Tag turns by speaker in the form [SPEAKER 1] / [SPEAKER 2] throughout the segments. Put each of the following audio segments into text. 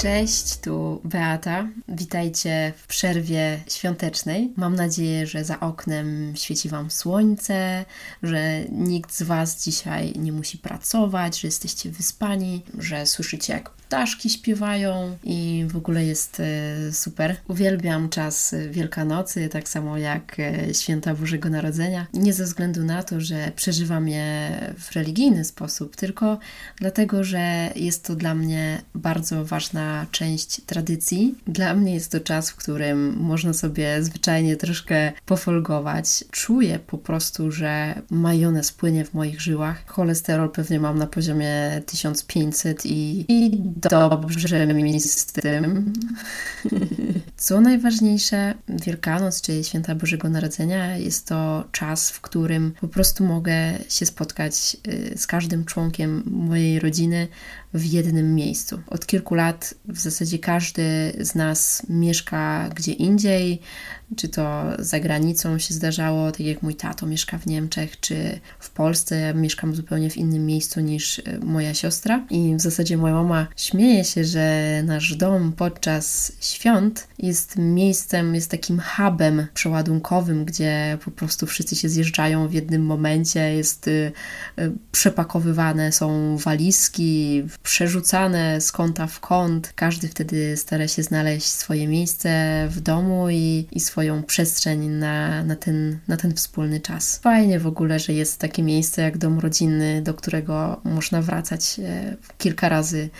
[SPEAKER 1] Cześć, tu Beata. Witajcie w przerwie świątecznej. Mam nadzieję, że za oknem świeci Wam słońce, że nikt z Was dzisiaj nie musi pracować, że jesteście wyspani, że słyszycie, jak ptaszki śpiewają i w ogóle jest e, super. Uwielbiam czas Wielkanocy, tak samo jak e, święta Bożego Narodzenia. Nie ze względu na to, że przeżywam je w religijny sposób, tylko dlatego, że jest to dla mnie bardzo ważna część tradycji. Dla mnie jest to czas, w którym można sobie zwyczajnie troszkę pofolgować. Czuję po prostu, że majonez płynie w moich żyłach. Cholesterol pewnie mam na poziomie 1500 i, i dobrze mi z tym. Co najważniejsze, Wielkanoc, czyli Święta Bożego Narodzenia, jest to czas, w którym po prostu mogę się spotkać y, z każdym członkiem mojej rodziny w jednym miejscu. Od kilku lat w zasadzie każdy z nas mieszka gdzie indziej, czy to za granicą się zdarzało, tak jak mój tato mieszka w Niemczech, czy w Polsce. Ja mieszkam zupełnie w innym miejscu niż e, moja siostra. I w zasadzie moja mama śmieje się, że nasz dom podczas świąt jest miejscem, jest takim hubem przeładunkowym, gdzie po prostu wszyscy się zjeżdżają w jednym momencie. Jest y, y, przepakowywane są walizki, przerzucane z kąta w kąt. Każdy wtedy stara się znaleźć swoje miejsce w domu i, i swoją przestrzeń na, na, ten, na ten wspólny czas. Fajnie w ogóle, że jest takie miejsce jak dom rodzinny, do którego można wracać e, kilka razy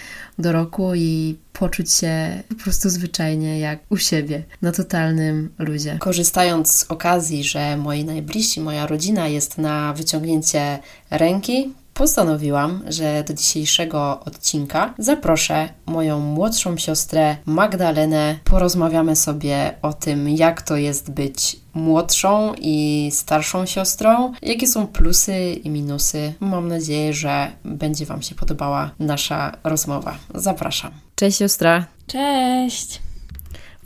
[SPEAKER 1] roku i poczuć się po prostu zwyczajnie jak u siebie, na totalnym luzie. Korzystając z okazji, że moi najbliżsi, moja rodzina jest na wyciągnięcie ręki, postanowiłam, że do dzisiejszego odcinka zaproszę moją młodszą siostrę Magdalenę. Porozmawiamy sobie o tym, jak to jest być młodszą i starszą siostrą, jakie są plusy i minusy. Mam nadzieję, że będzie Wam się podobała nasza rozmowa. Zapraszam. Cześć siostra.
[SPEAKER 2] Cześć.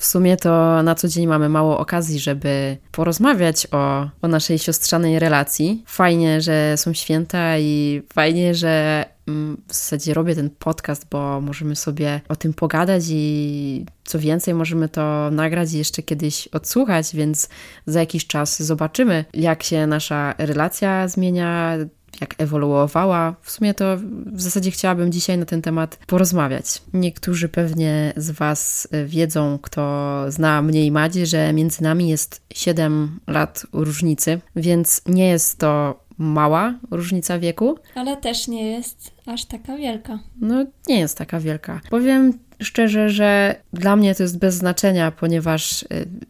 [SPEAKER 1] W sumie to na co dzień mamy mało okazji, żeby porozmawiać o, o naszej siostrzanej relacji. Fajnie, że są święta i fajnie, że mm, w zasadzie robię ten podcast, bo możemy sobie o tym pogadać i co więcej, możemy to nagrać i jeszcze kiedyś odsłuchać, więc za jakiś czas zobaczymy, jak się nasza relacja zmienia, jak ewoluowała. W sumie to w zasadzie chciałabym dzisiaj na ten temat porozmawiać. Niektórzy pewnie z Was wiedzą, kto zna mnie i Madzi, że między nami jest 7 lat różnicy, więc nie jest to mała różnica wieku.
[SPEAKER 2] Ale też nie jest aż taka wielka.
[SPEAKER 1] No, nie jest taka wielka. Powiem szczerze, że dla mnie to jest bez znaczenia, ponieważ y,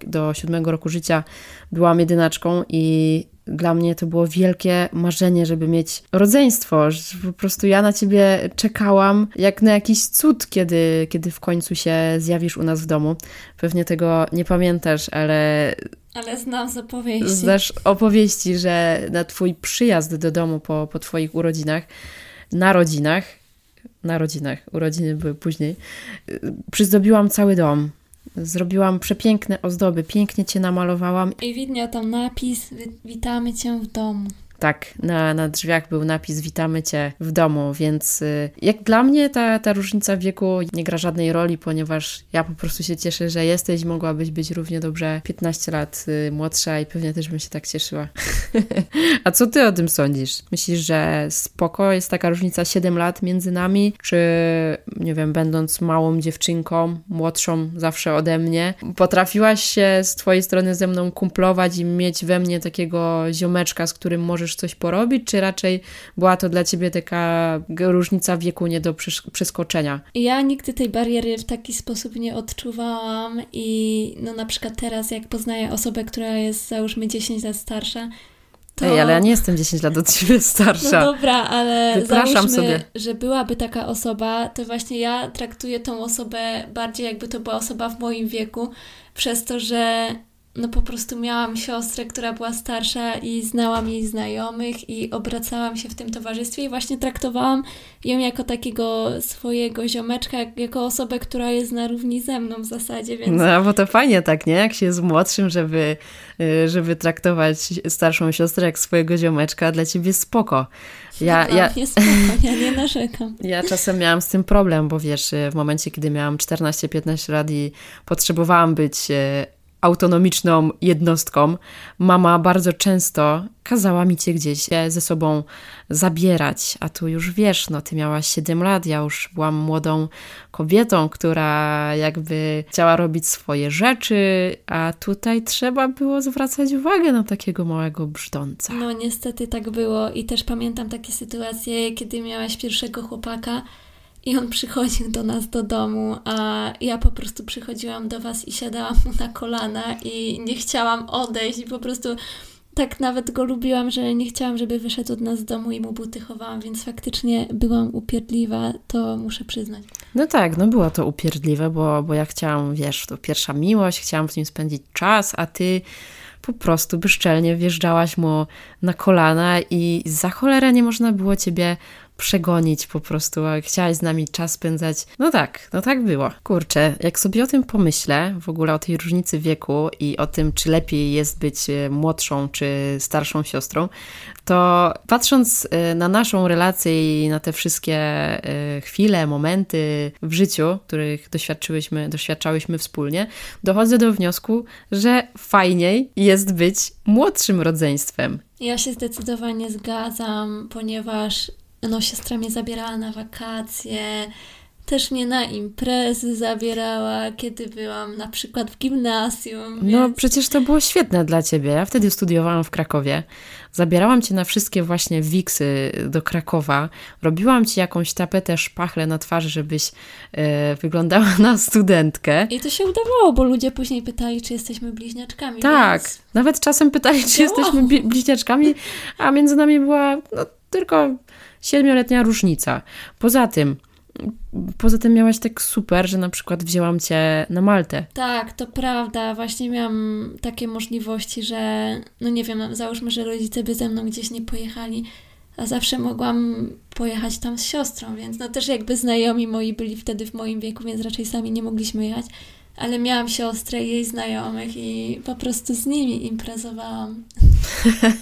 [SPEAKER 1] do siódmego roku życia byłam jedynaczką i dla mnie to było wielkie marzenie, żeby mieć rodzeństwo, że po prostu ja na ciebie czekałam jak na jakiś cud, kiedy, kiedy w końcu się zjawisz u nas w domu. Pewnie tego nie pamiętasz, ale
[SPEAKER 2] ale znam z opowieści.
[SPEAKER 1] Znasz opowieści, że na twój przyjazd do domu po, po twoich urodzinach, narodzinach, narodzinach, urodziny były później, przyzdobiłam cały dom. Zrobiłam przepiękne ozdoby, pięknie cię namalowałam.
[SPEAKER 2] I widniał tam napis: Witamy cię w domu.
[SPEAKER 1] Tak, na, na drzwiach był napis Witamy Cię w domu, więc y, jak dla mnie ta, ta różnica wieku nie gra żadnej roli, ponieważ ja po prostu się cieszę, że jesteś, mogłabyś być równie dobrze 15 lat y, młodsza i pewnie też bym się tak cieszyła. A co Ty o tym sądzisz? Myślisz, że spoko jest taka różnica 7 lat między nami, czy nie wiem, będąc małą dziewczynką, młodszą zawsze ode mnie, potrafiłaś się z Twojej strony ze mną kumplować i mieć we mnie takiego ziomeczka, z którym możesz coś porobić, czy raczej była to dla ciebie taka różnica wieku nie do przeskoczenia?
[SPEAKER 2] Ja nigdy tej bariery w taki sposób nie odczuwałam i no na przykład teraz jak poznaję osobę, która jest załóżmy 10 lat starsza,
[SPEAKER 1] to... Ej, ale ja nie jestem 10 lat od ciebie starsza.
[SPEAKER 2] No dobra, ale Wypraszam sobie. że byłaby taka osoba, to właśnie ja traktuję tą osobę bardziej jakby to była osoba w moim wieku, przez to, że no po prostu miałam siostrę, która była starsza i znałam jej znajomych i obracałam się w tym towarzystwie i właśnie traktowałam ją jako takiego swojego ziomeczka, jako osobę, która jest na równi ze mną w zasadzie, więc...
[SPEAKER 1] No, bo to fajnie tak, nie? Jak się jest młodszym, żeby, y, żeby traktować starszą siostrę jak swojego ziomeczka, dla ciebie spoko.
[SPEAKER 2] Ja, no, ja, jest spoko, ja nie narzekam.
[SPEAKER 1] Ja czasem miałam z tym problem, bo wiesz, y, w momencie, kiedy miałam 14-15 lat i potrzebowałam być y, autonomiczną jednostką, mama bardzo często kazała mi cię gdzieś ze sobą zabierać, a tu już wiesz, no ty miałaś 7 lat, ja już byłam młodą kobietą, która jakby chciała robić swoje rzeczy, a tutaj trzeba było zwracać uwagę na takiego małego brzdąca.
[SPEAKER 2] No niestety tak było i też pamiętam takie sytuacje, kiedy miałaś pierwszego chłopaka, i on przychodził do nas do domu, a ja po prostu przychodziłam do was i siadałam mu na kolana i nie chciałam odejść i po prostu tak nawet go lubiłam, że nie chciałam, żeby wyszedł od nas z domu i mu buty chowałam, więc faktycznie byłam upierdliwa, to muszę przyznać.
[SPEAKER 1] No tak, no było to upierdliwe, bo, bo ja chciałam, wiesz, to pierwsza miłość, chciałam z nim spędzić czas, a ty po prostu bezczelnie wjeżdżałaś mu na kolana i za cholerę nie można było ciebie przegonić po prostu, a chciałaś z nami czas spędzać. No tak, no tak było. Kurczę, jak sobie o tym pomyślę, w ogóle o tej różnicy wieku i o tym, czy lepiej jest być e, młodszą czy starszą siostrą, to patrząc e, na naszą relację i na te wszystkie e, chwile, momenty w życiu, których doświadczyłyśmy, doświadczałyśmy wspólnie, dochodzę do wniosku, że fajniej jest być młodszym rodzeństwem.
[SPEAKER 2] Ja się zdecydowanie zgadzam, ponieważ no, siostra mnie zabierała na wakacje, też mnie na imprezy zabierała, kiedy byłam na przykład w gimnazjum.
[SPEAKER 1] No, więc... No przecież to było świetne dla ciebie. Ja wtedy studiowałam w Krakowie. Zabierałam cię na wszystkie właśnie wiksy do Krakowa. Robiłam ci jakąś tapetę szpachle na twarzy, żebyś e, wyglądała na studentkę.
[SPEAKER 2] I to się udawało, bo ludzie później pytali, czy jesteśmy bliźniaczkami.
[SPEAKER 1] Tak,
[SPEAKER 2] więc...
[SPEAKER 1] nawet czasem pytali, czy jesteśmy bliźniaczkami, a między nami była no, tylko siedmioletnia różnica. Poza tym, Poza tym miałaś tak super, że na przykład wzięłam cię na Maltę.
[SPEAKER 2] Tak, to prawda. Właśnie miałam takie możliwości, że no nie wiem, załóżmy, że rodzice by ze mną gdzieś nie pojechali, a zawsze mogłam pojechać tam z siostrą, więc no też jakby znajomi moi byli wtedy w moim wieku, więc raczej sami nie mogliśmy jechać. Ale miałam siostrę i jej znajomych i po prostu z nimi imprezowałam.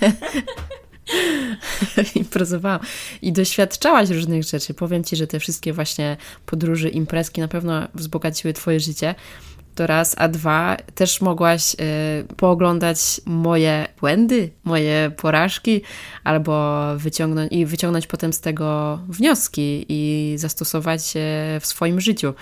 [SPEAKER 1] imprezowałam i doświadczałaś różnych rzeczy. Powiem Ci, że te wszystkie właśnie podróże, imprezki na pewno wzbogaciły Twoje życie to raz, a dwa, też mogłaś y, pooglądać moje błędy, moje porażki, albo wyciągnąć i wyciągnąć potem z tego wnioski i zastosować je w swoim życiu.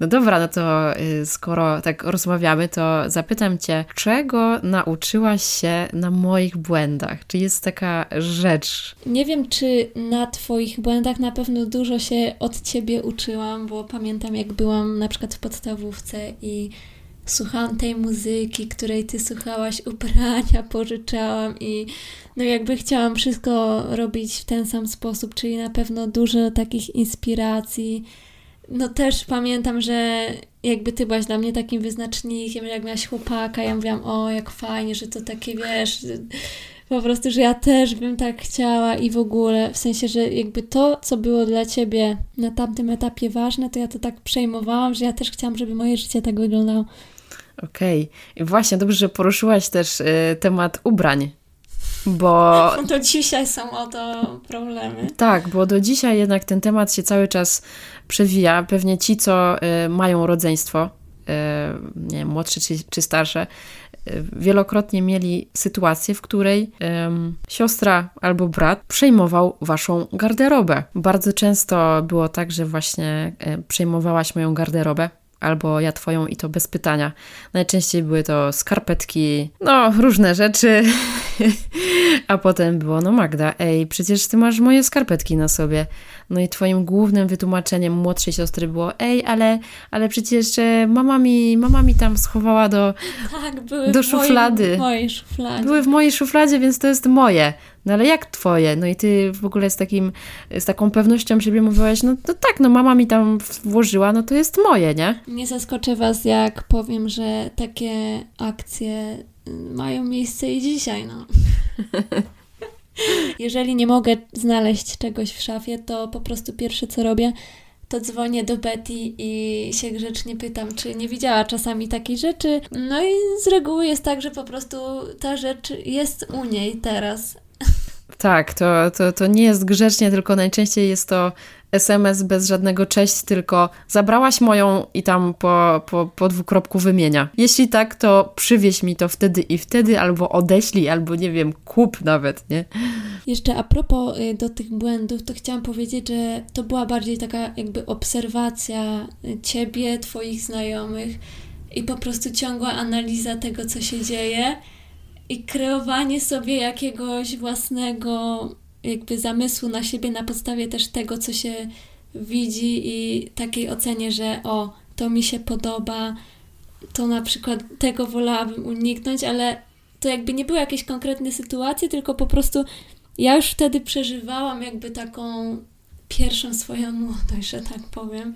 [SPEAKER 1] No dobra, no to y, skoro tak rozmawiamy, to zapytam Cię, czego nauczyłaś się na moich błędach? Czy jest taka rzecz?
[SPEAKER 2] Nie wiem, czy na Twoich błędach na pewno dużo się od Ciebie uczyłam, bo pamiętam, jak byłam na przykład w podstawówce i słuchałam tej muzyki, której ty słuchałaś, ubrania pożyczałam i no jakby chciałam wszystko robić w ten sam sposób, czyli na pewno dużo takich inspiracji. No też pamiętam, że jakby ty byłaś dla mnie takim wyznacznikiem, jak miałaś chłopaka, ja mówiłam, o jak fajnie, że to takie, wiesz, po prostu, że ja też bym tak chciała i w ogóle, w sensie, że jakby to, co było dla ciebie na tamtym etapie ważne, to ja to tak przejmowałam, że ja też chciałam, żeby moje życie tak wyglądało.
[SPEAKER 1] Okej. Okay. Właśnie dobrze, że poruszyłaś też y, temat ubrań. Bo.
[SPEAKER 2] Do dzisiaj są o to problemy.
[SPEAKER 1] Tak, bo do dzisiaj jednak ten temat się cały czas przewija. Pewnie ci, co y, mają rodzeństwo, y, nie wiem, młodsze czy, czy starsze, wielokrotnie mieli sytuację, w której siostra albo brat przejmował waszą garderobę. Bardzo często było tak, że właśnie y, przejmowałaś moją garderobę albo ja twoją i to bez pytania. Najczęściej były to skarpetki, no różne rzeczy. A potem było, no Magda, ej, przecież ty masz moje skarpetki na sobie. No i twoim głównym wytłumaczeniem młodszej siostry było, ej, ale, ale przecież e, mama mi, mama mi tam schowała do,
[SPEAKER 2] tak, były
[SPEAKER 1] do szuflady.
[SPEAKER 2] W mojej szufladzie.
[SPEAKER 1] Były w mojej szufladzie, więc to jest moje. no ale jak twoje? No i ty w ogóle z, takim, z taką pewnością siebie mówiłaś, no, no tak, no mama mi tam włożyła, no to jest moje, nie?
[SPEAKER 2] Nie zaskoczę was, jak powiem, że takie akcje mają miejsce i dzisiaj, no. Jeżeli nie mogę znaleźć czegoś w szafie, to po prostu pierwsze co robię, to dzwonię do Betty i się grzecznie pytam, czy nie widziała czasami takiej rzeczy. No i z reguły jest tak, że po prostu ta rzecz jest u niej teraz.
[SPEAKER 1] Tak, to, to, to nie jest grzecznie, tylko najczęściej jest to SMS bez żadnego cześć, tylko zabrałaś moją i tam po, po, po dwukropku wymienia. Jeśli tak, to przywieź mi to wtedy i wtedy, albo odeślij, albo nie wiem, kup nawet, nie?
[SPEAKER 2] Jeszcze a propos y, do tych błędów, to chciałam powiedzieć, że to była bardziej taka jakby obserwacja y, ciebie, twoich znajomych i po prostu ciągła analiza tego, co się dzieje i kreowanie sobie jakiegoś własnego jakby zamysłu na siebie na podstawie też tego, co się widzi i takiej ocenie, że o, to mi się podoba, to na przykład tego wolałabym uniknąć, ale to jakby nie były jakieś konkretne sytuacje, tylko po prostu ja już wtedy przeżywałam jakby taką pierwszą swoją młodość, że tak powiem.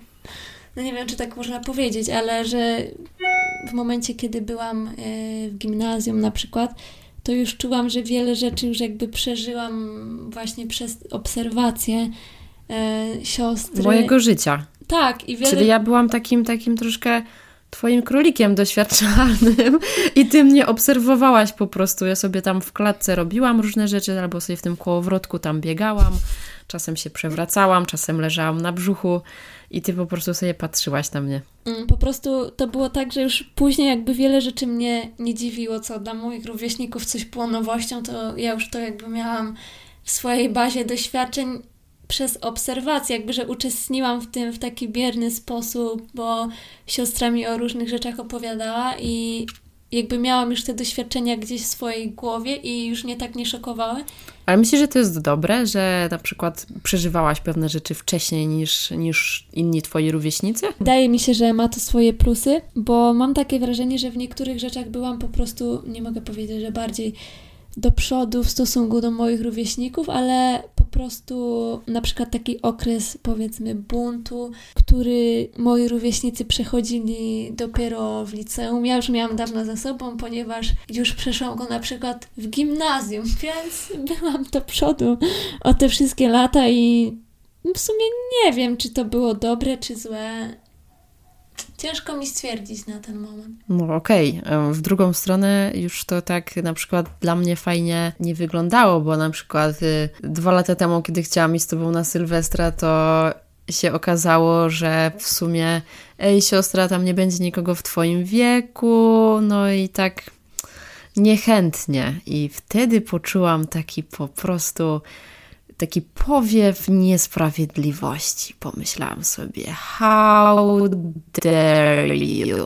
[SPEAKER 2] No nie wiem, czy tak można powiedzieć, ale że w momencie, kiedy byłam e, w gimnazjum na przykład, to już czułam, że wiele rzeczy już jakby przeżyłam właśnie przez obserwację e, siostry.
[SPEAKER 1] Mojego życia.
[SPEAKER 2] Tak.
[SPEAKER 1] I wiele... Czyli ja byłam takim, takim troszkę twoim królikiem doświadczalnym i ty mnie obserwowałaś po prostu. Ja sobie tam w klatce robiłam różne rzeczy, albo sobie w tym kołowrotku tam biegałam, czasem się przewracałam, czasem leżałam na brzuchu i ty po prostu sobie patrzyłaś na mnie.
[SPEAKER 2] Mm, po prostu to było tak, że już później jakby wiele rzeczy mnie nie dziwiło, co dla moich rówieśników coś było nowością, to ja już to jakby miałam w swojej bazie doświadczeń przez obserwację, jakby, że uczestniłam w tym w taki bierny sposób, bo siostra mi o różnych rzeczach opowiadała i jakby miałam już te doświadczenia gdzieś w swojej głowie i już mnie tak nie szokowały.
[SPEAKER 1] Ale myślisz, że to jest dobre, że na przykład przeżywałaś pewne rzeczy wcześniej niż, niż inni twoi rówieśnicy?
[SPEAKER 2] Wydaje mi się, że ma to swoje plusy, bo mam takie wrażenie, że w niektórych rzeczach byłam po prostu, nie mogę powiedzieć, że bardziej do przodu w stosunku do moich rówieśników, ale po prostu na przykład taki okres powiedzmy buntu, który moi rówieśnicy przechodzili dopiero w liceum. Ja już miałam dawno za sobą, ponieważ już przeszłam go na przykład w gimnazjum, więc byłam do przodu o te wszystkie lata i w sumie nie wiem, czy to było dobre, czy złe. Ciężko mi stwierdzić na ten moment.
[SPEAKER 1] No okej, okay. w drugą stronę już to tak na przykład dla mnie fajnie nie wyglądało, bo na przykład y, dwa lata temu, kiedy chciałam iść z tobą na Sylwestra, to się okazało, że w sumie ej siostra, tam nie będzie nikogo w twoim wieku, no i tak niechętnie. I wtedy poczułam taki po prostu taki powiew niesprawiedliwości. Pomyślałam sobie, how dare you.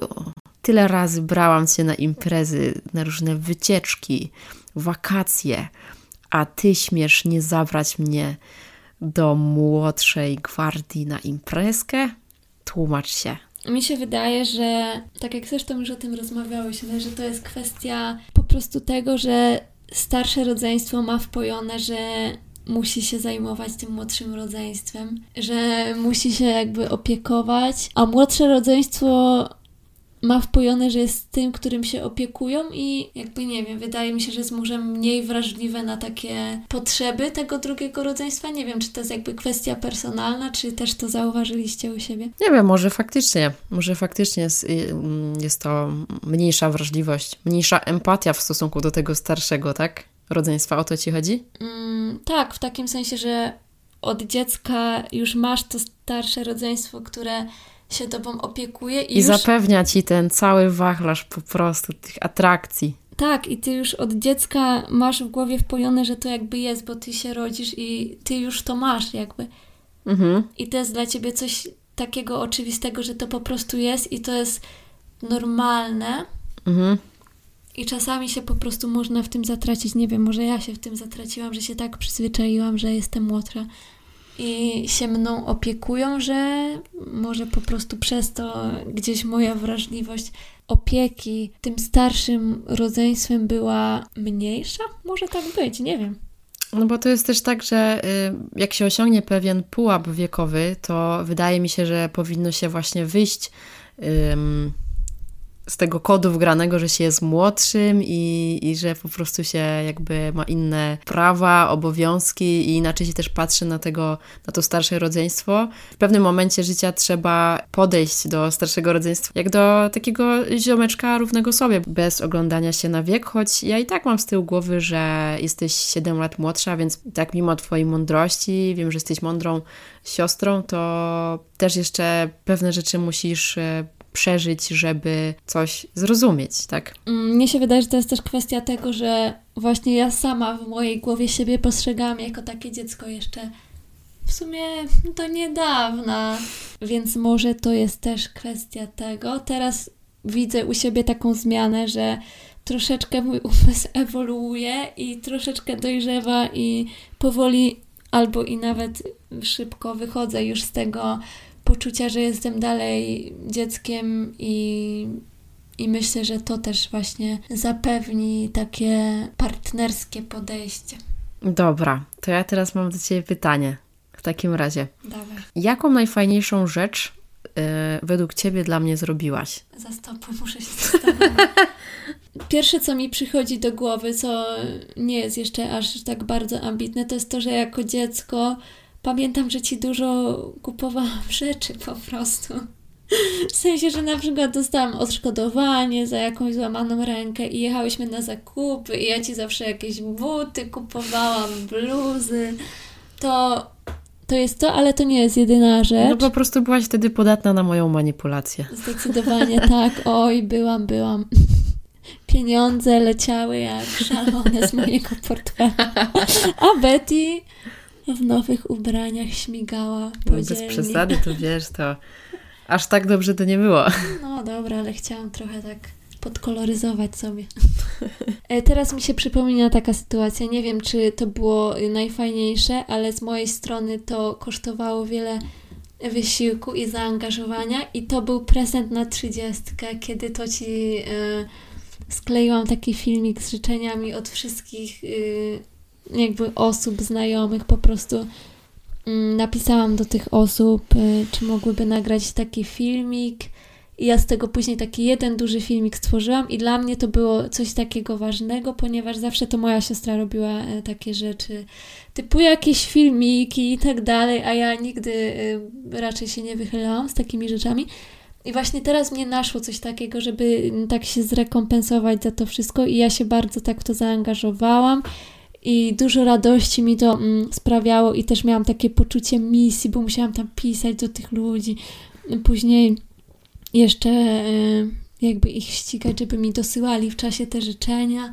[SPEAKER 1] Tyle razy brałam cię na imprezy, na różne wycieczki, wakacje, a ty śmiesz nie zabrać mnie do młodszej gwardii na imprezkę? Tłumacz się.
[SPEAKER 2] Mi się wydaje, że tak jak zresztą już o tym rozmawiałyśmy, że to jest kwestia po prostu tego, że starsze rodzeństwo ma wpojone, że musi się zajmować tym młodszym rodzeństwem, że musi się jakby opiekować, a młodsze rodzeństwo ma wpojone, że jest tym, którym się opiekują i jakby nie wiem, wydaje mi się, że jest może mniej wrażliwe na takie potrzeby tego drugiego rodzeństwa. Nie wiem, czy to jest jakby kwestia personalna, czy też to zauważyliście u siebie?
[SPEAKER 1] Nie wiem, może faktycznie, może faktycznie jest, y, jest to mniejsza wrażliwość, mniejsza empatia w stosunku do tego starszego, tak? rodzeństwa. O to ci chodzi?
[SPEAKER 2] Mm, tak, w takim sensie, że od dziecka już masz to starsze rodzeństwo, które się tobą opiekuje i,
[SPEAKER 1] I już... zapewnia ci ten cały wachlarz po prostu tych atrakcji.
[SPEAKER 2] Tak, i ty już od dziecka masz w głowie wpojone, że to jakby jest, bo ty się rodzisz i ty już to masz jakby. Mhm. I to jest dla ciebie coś takiego oczywistego, że to po prostu jest i to jest normalne. Mhm. I czasami się po prostu można w tym zatracić. Nie wiem, może ja się w tym zatraciłam, że się tak przyzwyczaiłam, że jestem młodsza i się mną opiekują, że może po prostu przez to gdzieś moja wrażliwość opieki tym starszym rodzeństwem była mniejsza? Może tak być, nie wiem.
[SPEAKER 1] No bo to jest też tak, że y, jak się osiągnie pewien pułap wiekowy, to wydaje mi się, że powinno się właśnie wyjść z tego kodu wgranego, że się jest młodszym i, i że po prostu się jakby ma inne prawa, obowiązki i inaczej się też patrzy na tego, na to starsze rodzeństwo. W pewnym momencie życia trzeba podejść do starszego rodzeństwa jak do takiego ziomeczka równego sobie, bez oglądania się na wiek, choć ja i tak mam z tyłu głowy, że jesteś 7 lat młodsza, więc tak mimo twojej mądrości, wiem, że jesteś mądrą siostrą, to też jeszcze pewne rzeczy musisz e, przeżyć, żeby coś zrozumieć, tak?
[SPEAKER 2] Mm, mnie się wydaje, że to jest też kwestia tego, że właśnie ja sama w mojej głowie siebie postrzegałam jako takie dziecko jeszcze w sumie do niedawna, więc może to jest też kwestia tego. Teraz widzę u siebie taką zmianę, że troszeczkę mój umysł ewoluuje i troszeczkę dojrzewa i powoli albo i nawet szybko wychodzę już z tego poczucia, że jestem dalej dzieckiem i, i myślę, że to też właśnie zapewni takie partnerskie podejście.
[SPEAKER 1] Dobra, to ja teraz mam do Ciebie pytanie. W takim razie.
[SPEAKER 2] Dawaj.
[SPEAKER 1] Jaką najfajniejszą rzecz yy, według Ciebie dla mnie zrobiłaś?
[SPEAKER 2] Zastopuj, muszę się zastanowić. Pierwsze, co mi przychodzi do głowy, co nie jest jeszcze aż tak bardzo ambitne, to jest to, że jako dziecko pamiętam, że ci dużo kupowałam rzeczy po prostu. W sensie, że na przykład dostałam odszkodowanie za jakąś złamaną rękę i jechałyśmy na zakupy i ja ci zawsze jakieś buty kupowałam, bluzy. To, to jest to, ale to nie jest jedyna rzecz.
[SPEAKER 1] No po prostu byłaś wtedy podatna na moją manipulację.
[SPEAKER 2] Zdecydowanie tak. Oj, byłam, byłam. Pieniądze leciały jak szalone z mojego portfela. A Betty w nowych ubraniach śmigała po no,
[SPEAKER 1] Bez przesady, to wiesz, to aż tak dobrze to nie było.
[SPEAKER 2] No dobra, ale chciałam trochę tak podkoloryzować sobie. E, teraz mi się przypomina taka sytuacja. Nie wiem, czy to było najfajniejsze, ale z mojej strony to kosztowało wiele wysiłku i zaangażowania i to był prezent na trzydziestkę, kiedy to ci y, skleiłam taki filmik z życzeniami od wszystkich y, jakby osób znajomych po prostu mm, napisałam do tych osób, y, czy mogłyby nagrać taki filmik. I ja z tego później taki jeden duży filmik stworzyłam, i dla mnie to było coś takiego ważnego, ponieważ zawsze to moja siostra robiła e, takie rzeczy, typu jakieś filmiki i tak dalej, a ja nigdy y, raczej się nie wychylałam z takimi rzeczami. I właśnie teraz mnie naszło coś takiego, żeby mm, tak się zrekompensować za to wszystko, i ja się bardzo tak w to zaangażowałam i dużo radości mi to mm, sprawiało i też miałam takie poczucie misji, bo musiałam tam pisać do tych ludzi. Później jeszcze e, jakby ich ścigać, żeby mi dosyłali w czasie te życzenia.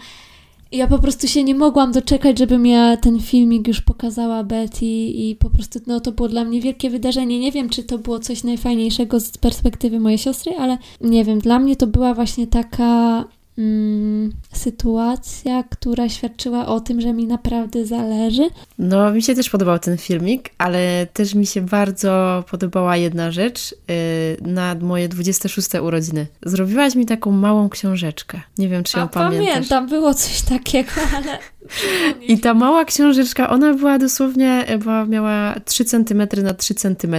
[SPEAKER 2] Ja po prostu się nie mogłam doczekać, żebym ja ten filmik już pokazała Betty i po prostu no, to było dla mnie wielkie wydarzenie. Nie wiem, czy to było coś najfajniejszego z perspektywy mojej siostry, ale nie wiem, dla mnie to była właśnie taka mm, sytuacja, która świadczyła o tym, że mi naprawdę zależy.
[SPEAKER 1] No, mi się też podobał ten filmik, ale też mi się bardzo podobała jedna rzecz yy, na moje 26 urodziny. Zrobiłaś mi taką małą książeczkę. Nie wiem, czy ją A, pamiętasz.
[SPEAKER 2] Pamiętam, było coś takiego, ale...
[SPEAKER 1] I ta mała książeczka, ona była dosłownie, bo miała 3 cm na 3 cm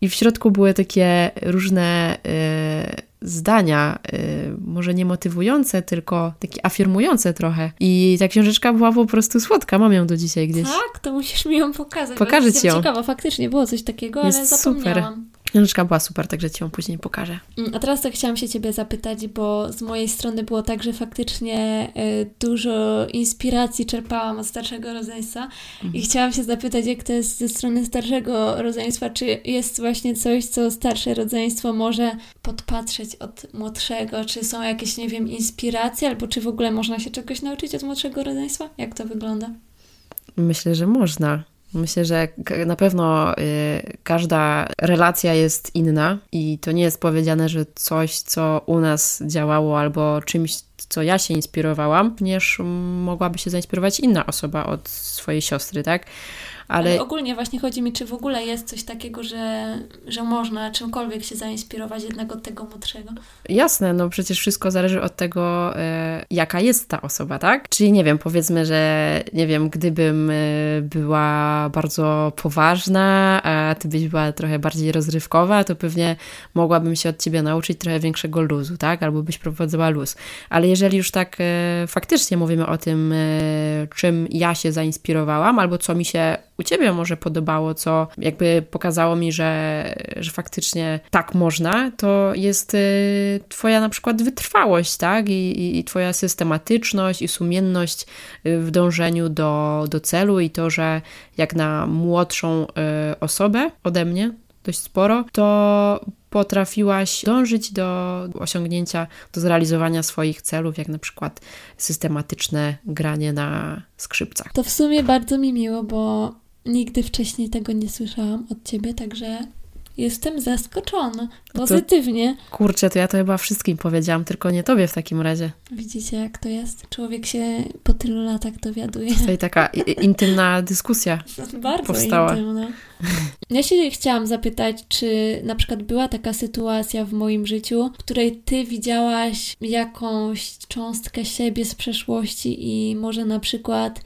[SPEAKER 1] i w środku były takie różne... Yy, zdania, y, może nie motywujące, tylko takie afirmujące trochę. I ta książeczka była po prostu słodka, mam ją do dzisiaj gdzieś.
[SPEAKER 2] Tak, to musisz mi ją pokazać.
[SPEAKER 1] Pokażę ci ją.
[SPEAKER 2] Ciekawa, faktycznie było coś takiego, Jest ale zapomniałam. Super.
[SPEAKER 1] Książka była super, także Ci ją później pokażę.
[SPEAKER 2] Mm, a teraz tak chciałam się Ciebie zapytać, bo z mojej strony było tak, że faktycznie y, dużo inspiracji czerpałam od starszego rodzeństwa mhm. i chciałam się zapytać, jak to jest ze strony starszego rodzeństwa, czy jest właśnie coś, co starsze rodzeństwo może podpatrzeć od młodszego, czy są jakieś, nie wiem, inspiracje, albo czy w ogóle można się czegoś nauczyć od młodszego rodzeństwa? Jak to wygląda?
[SPEAKER 1] Myślę, że można. Myślę, że na pewno y, każda relacja jest inna i to nie jest powiedziane, że coś, co u nas działało albo czymś, co ja się inspirowałam, również mogłaby się zainspirować inna osoba od swojej siostry, tak?
[SPEAKER 2] Ale... Ale ogólnie właśnie chodzi mi, czy w ogóle jest coś takiego, że, że można czymkolwiek się zainspirować jednak od tego młodszego.
[SPEAKER 1] Jasne, no przecież wszystko zależy od tego, e, jaka jest ta osoba, tak? Czyli nie wiem, powiedzmy, że nie wiem, gdybym e, była bardzo poważna, a ty byś była trochę bardziej rozrywkowa, to pewnie mogłabym się od ciebie nauczyć trochę większego luzu, tak? Albo byś prowadzała luz. Ale jeżeli już tak e, faktycznie mówimy o tym, czym ja się zainspirowałam, albo co mi się u ciebie może podobało, co jakby pokazało mi, że, że faktycznie tak można, to jest y, twoja na przykład wytrwałość, tak? I, i twoja systematyczność i sumienność y, w dążeniu do, do celu i to, że jak na młodszą y, osobę ode mnie, dość sporo, to potrafiłaś dążyć do osiągnięcia, do zrealizowania swoich celów, jak na przykład systematyczne granie na skrzypcach.
[SPEAKER 2] To w sumie bardzo mi miło, bo nigdy wcześniej tego nie słyszałam od ciebie, także jestem zaskoczona. Pozytywnie.
[SPEAKER 1] To, kurczę, to ja to chyba wszystkim powiedziałam, tylko nie tobie w takim razie.
[SPEAKER 2] Widzicie, jak to jest? Człowiek się po tylu latach dowiaduje.
[SPEAKER 1] Tutaj taka intymna dyskusja Bardzo powstała. intymna.
[SPEAKER 2] Ja się chciałam zapytać, czy na przykład była taka sytuacja w moim życiu, w której ty widziałaś jakąś cząstkę siebie z przeszłości i może na przykład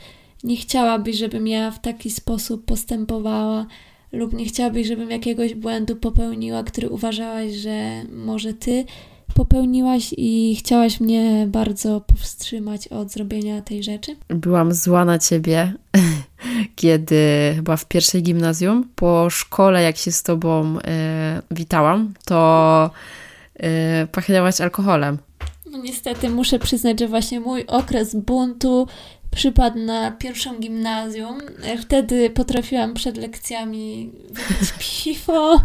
[SPEAKER 2] nie chciałabyś, żebym ja w taki sposób postępowała, lub nie chciałabyś, żebym jakiegoś błędu popełniła, który uważałaś, że może ty popełniłaś i chciałaś mnie bardzo powstrzymać od zrobienia tej rzeczy?
[SPEAKER 1] Byłam zła na ciebie, kiedy chyba w pierwszej gimnazjum, po szkole, jak się z tobą e, witałam, to e, pachniałaś alkoholem.
[SPEAKER 2] No niestety muszę przyznać, że właśnie mój okres buntu przypadł na pierwszą gimnazjum. Wtedy potrafiłam przed lekcjami wypić piwo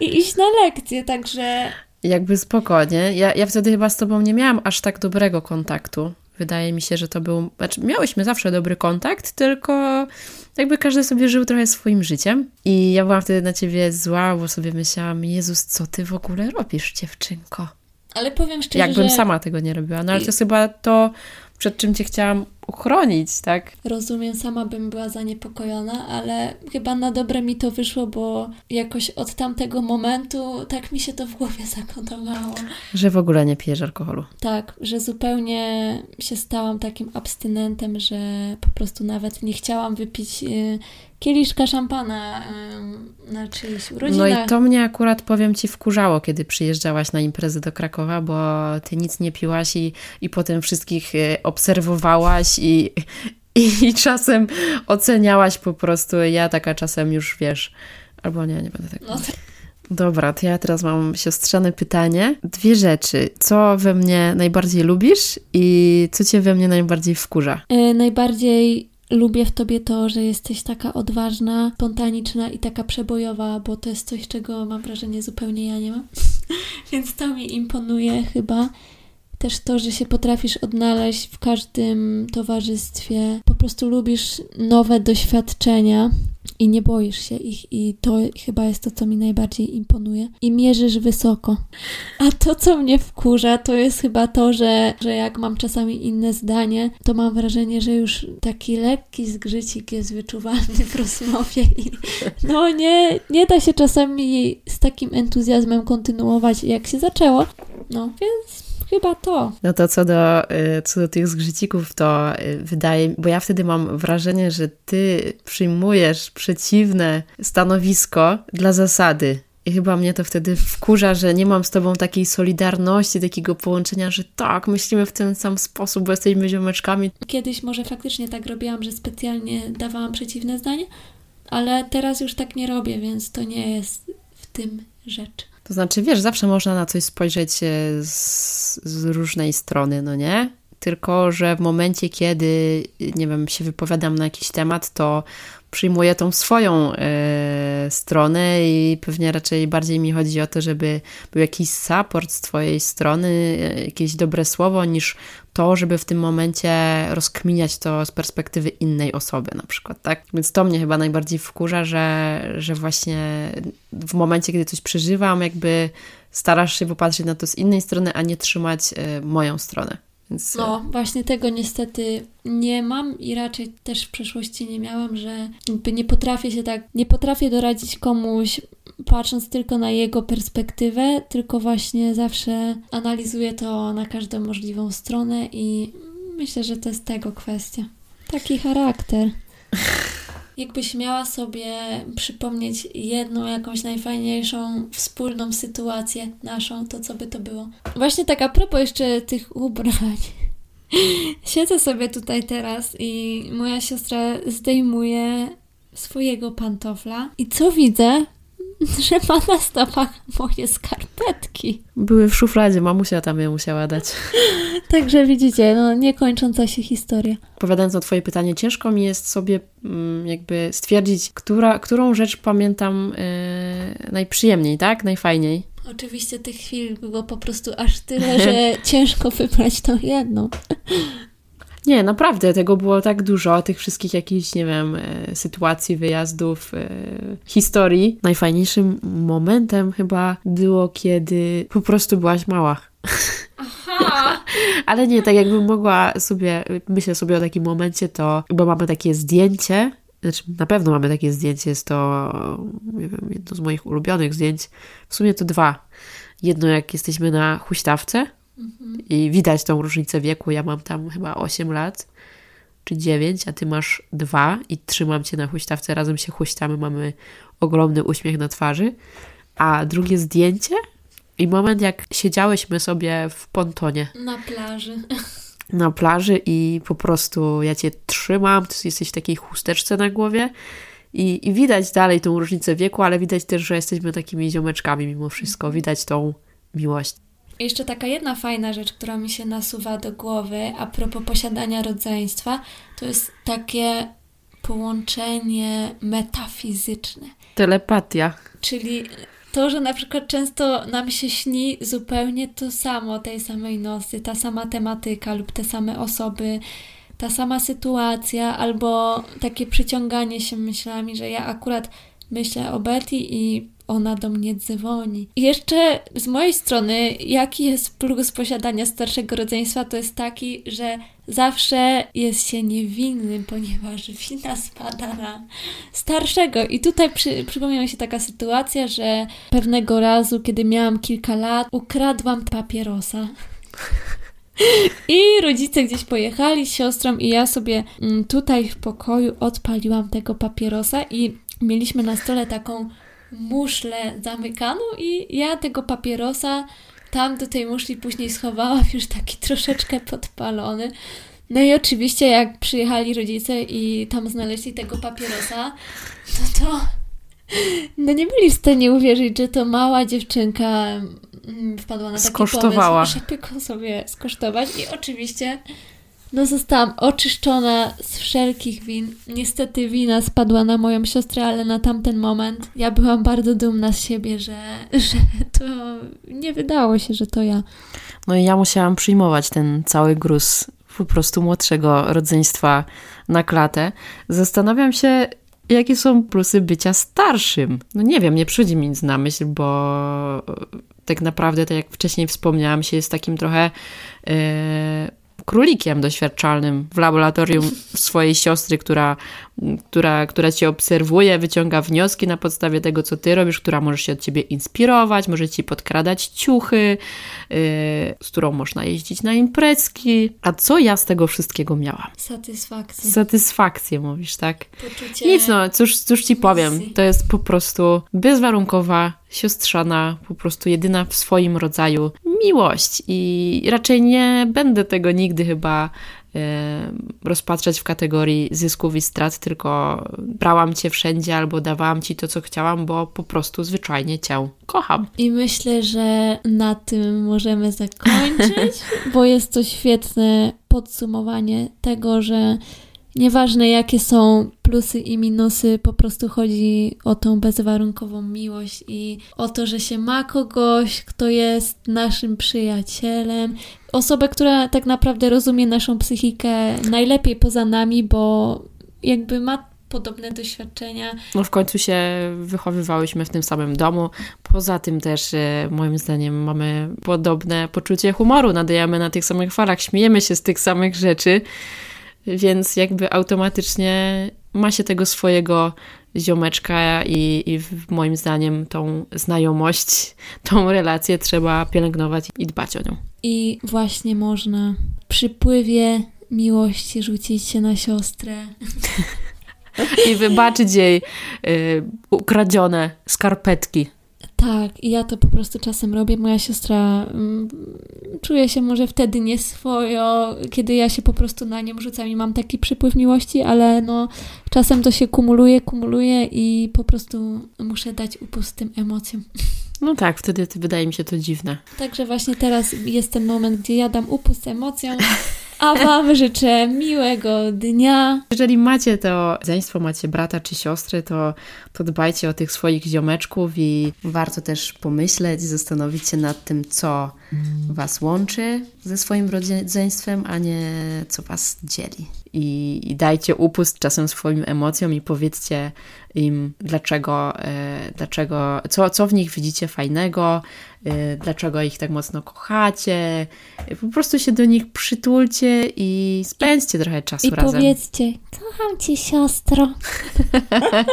[SPEAKER 2] i iść na lekcje, także...
[SPEAKER 1] Jakby spokojnie. Ja, ja wtedy chyba z tobą nie miałam aż tak dobrego kontaktu. Wydaje mi się, że to był... Znaczy, miałyśmy zawsze dobry kontakt, tylko jakby każdy sobie żył trochę swoim życiem. I ja byłam wtedy na ciebie zła, bo sobie myślałam, Jezus, co ty w ogóle robisz, dziewczynko?
[SPEAKER 2] Ale powiem szczerze,
[SPEAKER 1] Jakbym że... sama tego nie robiła. No ale to jest chyba to, przed czym cię chciałam uchronić, tak?
[SPEAKER 2] Rozumiem, sama bym była zaniepokojona, ale chyba na dobre mi to wyszło, bo jakoś od tamtego momentu tak mi się to w głowie zakodowało.
[SPEAKER 1] Że w ogóle nie pijesz alkoholu.
[SPEAKER 2] Tak, że zupełnie się stałam takim abstynentem, że po prostu nawet nie chciałam wypić y, kieliszka szampana na czyichś urodzinach.
[SPEAKER 1] No i to mnie akurat, powiem Ci, wkurzało, kiedy przyjeżdżałaś na imprezę do Krakowa, bo Ty nic nie piłaś i, i potem wszystkich y, obserwowałaś i, i, i czasem oceniałaś po prostu. Ja taka czasem już, wiesz, albo nie, nie będę tak no Dobra, to ja teraz mam siostrzane pytanie. Dwie rzeczy. Co we mnie najbardziej lubisz i co cię we mnie najbardziej wkurza?
[SPEAKER 2] Yy, najbardziej lubię w tobie to, że jesteś taka odważna, spontaniczna i taka przebojowa, bo to jest coś, czego mam wrażenie zupełnie ja nie mam. Więc to mi imponuje chyba. Też to, że się potrafisz odnaleźć w każdym towarzystwie. Po prostu lubisz nowe doświadczenia i nie boisz się ich i to chyba jest to, co mi najbardziej imponuje. I mierzysz wysoko. A to, co mnie wkurza, to jest chyba to, że, że jak mam czasami inne zdanie, to mam wrażenie, że już taki lekki zgrzycik jest wyczuwalny w rozmowie i no nie, nie da się czasami z takim entuzjazmem kontynuować, jak się zaczęło. No, więc Chyba to.
[SPEAKER 1] No to co do, y, co do tych zgrzycików, to y, wydaje bo ja wtedy mam wrażenie, że ty przyjmujesz przeciwne stanowisko dla zasady. I chyba mnie to wtedy wkurza, że nie mam z tobą takiej solidarności, takiego połączenia, że tak, myślimy w ten sam sposób, bo jesteśmy ziomeczkami.
[SPEAKER 2] Kiedyś może faktycznie tak robiłam, że specjalnie dawałam przeciwne zdanie, ale teraz już tak nie robię, więc to nie jest w tym rzecz.
[SPEAKER 1] To znaczy, wiesz, zawsze można na coś spojrzeć e, z, z różnej strony, no nie? Tylko, że w momencie, kiedy, nie wiem, się wypowiadam na jakiś temat, to przyjmuję tą swoją e, stronę i pewnie raczej bardziej mi chodzi o to, żeby był jakiś support z Twojej strony, e, jakieś dobre słowo, niż to, żeby w tym momencie rozkminiać to z perspektywy innej osoby na przykład, tak? Więc to mnie chyba najbardziej wkurza, że, że właśnie w momencie, kiedy coś przeżywam, jakby starasz się popatrzeć na to z innej strony, a nie trzymać e, moją stronę. Więc...
[SPEAKER 2] No, właśnie tego niestety nie mam i raczej też w przeszłości nie miałam, że nie potrafię się tak, nie potrafię doradzić komuś patrząc tylko na jego perspektywę, tylko właśnie zawsze analizuję to na każdą możliwą stronę i myślę, że to jest tego kwestia. Taki charakter. Jakbyś miała sobie przypomnieć jedną jakąś najfajniejszą wspólną sytuację naszą, to co by to było? Właśnie tak a propos jeszcze tych ubrań. Siedzę sobie tutaj teraz i moja siostra zdejmuje swojego pantofla i co widzę? Że ma na stopach moje skarpetki.
[SPEAKER 1] Były w szufladzie, mamusia tam je musiała dać.
[SPEAKER 2] Także widzicie, no niekończąca się historia.
[SPEAKER 1] Odpowiadając na twoje pytanie, ciężko mi jest sobie mm, jakby stwierdzić, która, którą rzecz pamiętam yy, najprzyjemniej, tak? Najfajniej.
[SPEAKER 2] Oczywiście tych chwil było po prostu aż tyle, że ciężko wybrać tą jedną.
[SPEAKER 1] Nie, naprawdę, tego było tak dużo, tych wszystkich jakichś, nie wiem, e, sytuacji, wyjazdów, e, historii. Najfajniejszym momentem chyba było, kiedy po prostu byłaś mała. Aha! Ale nie, tak jakbym mogła sobie, myślę sobie o takim momencie, to, bo mamy takie zdjęcie, znaczy na pewno mamy takie zdjęcie, jest to, nie wiem, jedno z moich ulubionych zdjęć, w sumie to dwa. Jedno jak jesteśmy na huśtawce, i widać tą różnicę wieku. Ja mam tam chyba 8 lat czy 9, a ty masz 2 i trzymam cię na huśtawce, razem się huśtamy, mamy ogromny uśmiech na twarzy. A drugie zdjęcie i moment, jak siedziałyśmy sobie w pontonie.
[SPEAKER 2] Na plaży.
[SPEAKER 1] Na plaży i po prostu ja cię trzymam, ty jesteś w takiej chusteczce na głowie i, i widać dalej tą różnicę wieku, ale widać też, że jesteśmy takimi ziomeczkami mimo wszystko. Widać tą miłość.
[SPEAKER 2] Jeszcze taka jedna fajna rzecz, która mi się nasuwa do głowy a propos posiadania rodzeństwa, to jest takie połączenie metafizyczne.
[SPEAKER 1] Telepatia.
[SPEAKER 2] Czyli to, że na przykład często nam się śni zupełnie to samo, tej samej nocy, ta sama tematyka lub te same osoby, ta sama sytuacja, albo takie przyciąganie się myślami, że ja akurat myślę o Betty i ona do mnie dzwoni. Jeszcze z mojej strony, jaki jest plus posiadania starszego rodzeństwa, to jest taki, że zawsze jest się niewinnym, ponieważ wina spada na starszego. I tutaj przy, przypomniała mi się taka sytuacja, że pewnego razu, kiedy miałam kilka lat, ukradłam papierosa. I rodzice gdzieś pojechali z siostrą i ja sobie mm, tutaj w pokoju odpaliłam tego papierosa i mieliśmy na stole taką muszlę zamykaną i ja tego papierosa tam do tej muszli później schowałam, już taki troszeczkę podpalony. No i oczywiście jak przyjechali rodzice i tam znaleźli tego papierosa, no to no nie byli w stanie uwierzyć, że to mała dziewczynka mm, wpadła na taki
[SPEAKER 1] Skosztowała.
[SPEAKER 2] pomysł, żeby go sobie skosztować i oczywiście no zostałam oczyszczona z wszelkich win. Niestety wina spadła na moją siostrę, ale na tamten moment ja byłam bardzo dumna z siebie, że, że to nie wydało się, że to ja.
[SPEAKER 1] No i ja musiałam przyjmować ten cały gruz po prostu młodszego rodzeństwa na klatę. Zastanawiam się, jakie są plusy bycia starszym. No nie wiem, nie przychodzi mi nic na myśl, bo tak naprawdę, tak jak wcześniej wspomniałam, się jest takim trochę... Yy, królikiem doświadczalnym w laboratorium swojej siostry, która, która, która cię obserwuje, wyciąga wnioski na podstawie tego, co ty robisz, która może się od ciebie inspirować, może ci podkradać ciuchy, yy, z którą można jeździć na imprezki. A co ja z tego wszystkiego miałam?
[SPEAKER 2] Satysfakcję.
[SPEAKER 1] Satysfakcję, mówisz, tak?
[SPEAKER 2] Poczucie
[SPEAKER 1] Nic, no, cóż, cóż ci powiem. To jest po prostu bezwarunkowa siostrzana, po prostu jedyna w swoim rodzaju miłość i raczej nie będę tego nigdy chyba e, rozpatrzeć w kategorii zysków i strat, tylko brałam cię wszędzie albo dawałam ci to, co chciałam, bo po prostu zwyczajnie cię kocham.
[SPEAKER 2] I myślę, że na tym możemy zakończyć, bo jest to świetne podsumowanie tego, że Nieważne jakie są plusy i minusy, po prostu chodzi o tą bezwarunkową miłość i o to, że się ma kogoś, kto jest naszym przyjacielem, osobę, która tak naprawdę rozumie naszą psychikę najlepiej poza nami, bo jakby ma podobne doświadczenia.
[SPEAKER 1] No w końcu się wychowywałyśmy w tym samym domu. Poza tym też e, moim zdaniem mamy podobne poczucie humoru, nadajemy na tych samych falach, śmiejemy się z tych samych rzeczy, więc jakby automatycznie ma się tego swojego ziomeczka i, i moim zdaniem tą znajomość, tą relację trzeba pielęgnować i dbać o nią.
[SPEAKER 2] I właśnie można przy pływie miłości rzucić się na siostrę.
[SPEAKER 1] I wybaczyć jej y, ukradzione skarpetki.
[SPEAKER 2] Tak, i ja to po prostu czasem robię. Moja siostra mm, czuje się może wtedy nieswojo, kiedy ja się po prostu na nią rzucam i mam taki przypływ miłości, ale no czasem to się kumuluje, kumuluje i po prostu muszę dać upust tym emocjom.
[SPEAKER 1] No tak, wtedy wydaje mi się to dziwne.
[SPEAKER 2] Także właśnie teraz jest ten moment, gdzie ja dam upust emocjom, a Wam życzę miłego dnia.
[SPEAKER 1] Jeżeli macie to rodzeństwo, macie brata czy siostry, to, to dbajcie o tych swoich ziomeczków i warto też pomyśleć, zastanowić się nad tym, co Was łączy ze swoim rodzeństwem, a nie co Was dzieli. I, i dajcie upust czasem swoim emocjom i powiedzcie im, dlaczego, e, dlaczego co, co w nich widzicie fajnego, e, dlaczego ich tak mocno kochacie. Po prostu się do nich przytulcie i spędźcie trochę czasu
[SPEAKER 2] I
[SPEAKER 1] razem.
[SPEAKER 2] I powiedzcie, kocham cię siostro.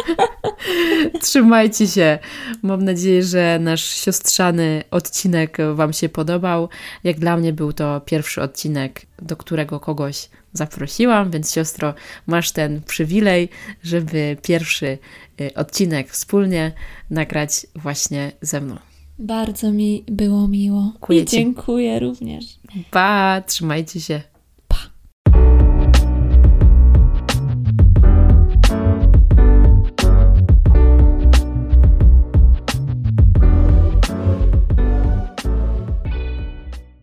[SPEAKER 1] Trzymajcie się. Mam nadzieję, że nasz siostrzany odcinek Wam się podobał. Jak dla mnie był to pierwszy odcinek, do którego kogoś zaprosiłam, więc siostro, masz ten przywilej, żeby pierwszy y, odcinek wspólnie nagrać właśnie ze mną.
[SPEAKER 2] Bardzo mi było miło. Dziękuję dziękuję również.
[SPEAKER 1] Pa, trzymajcie się.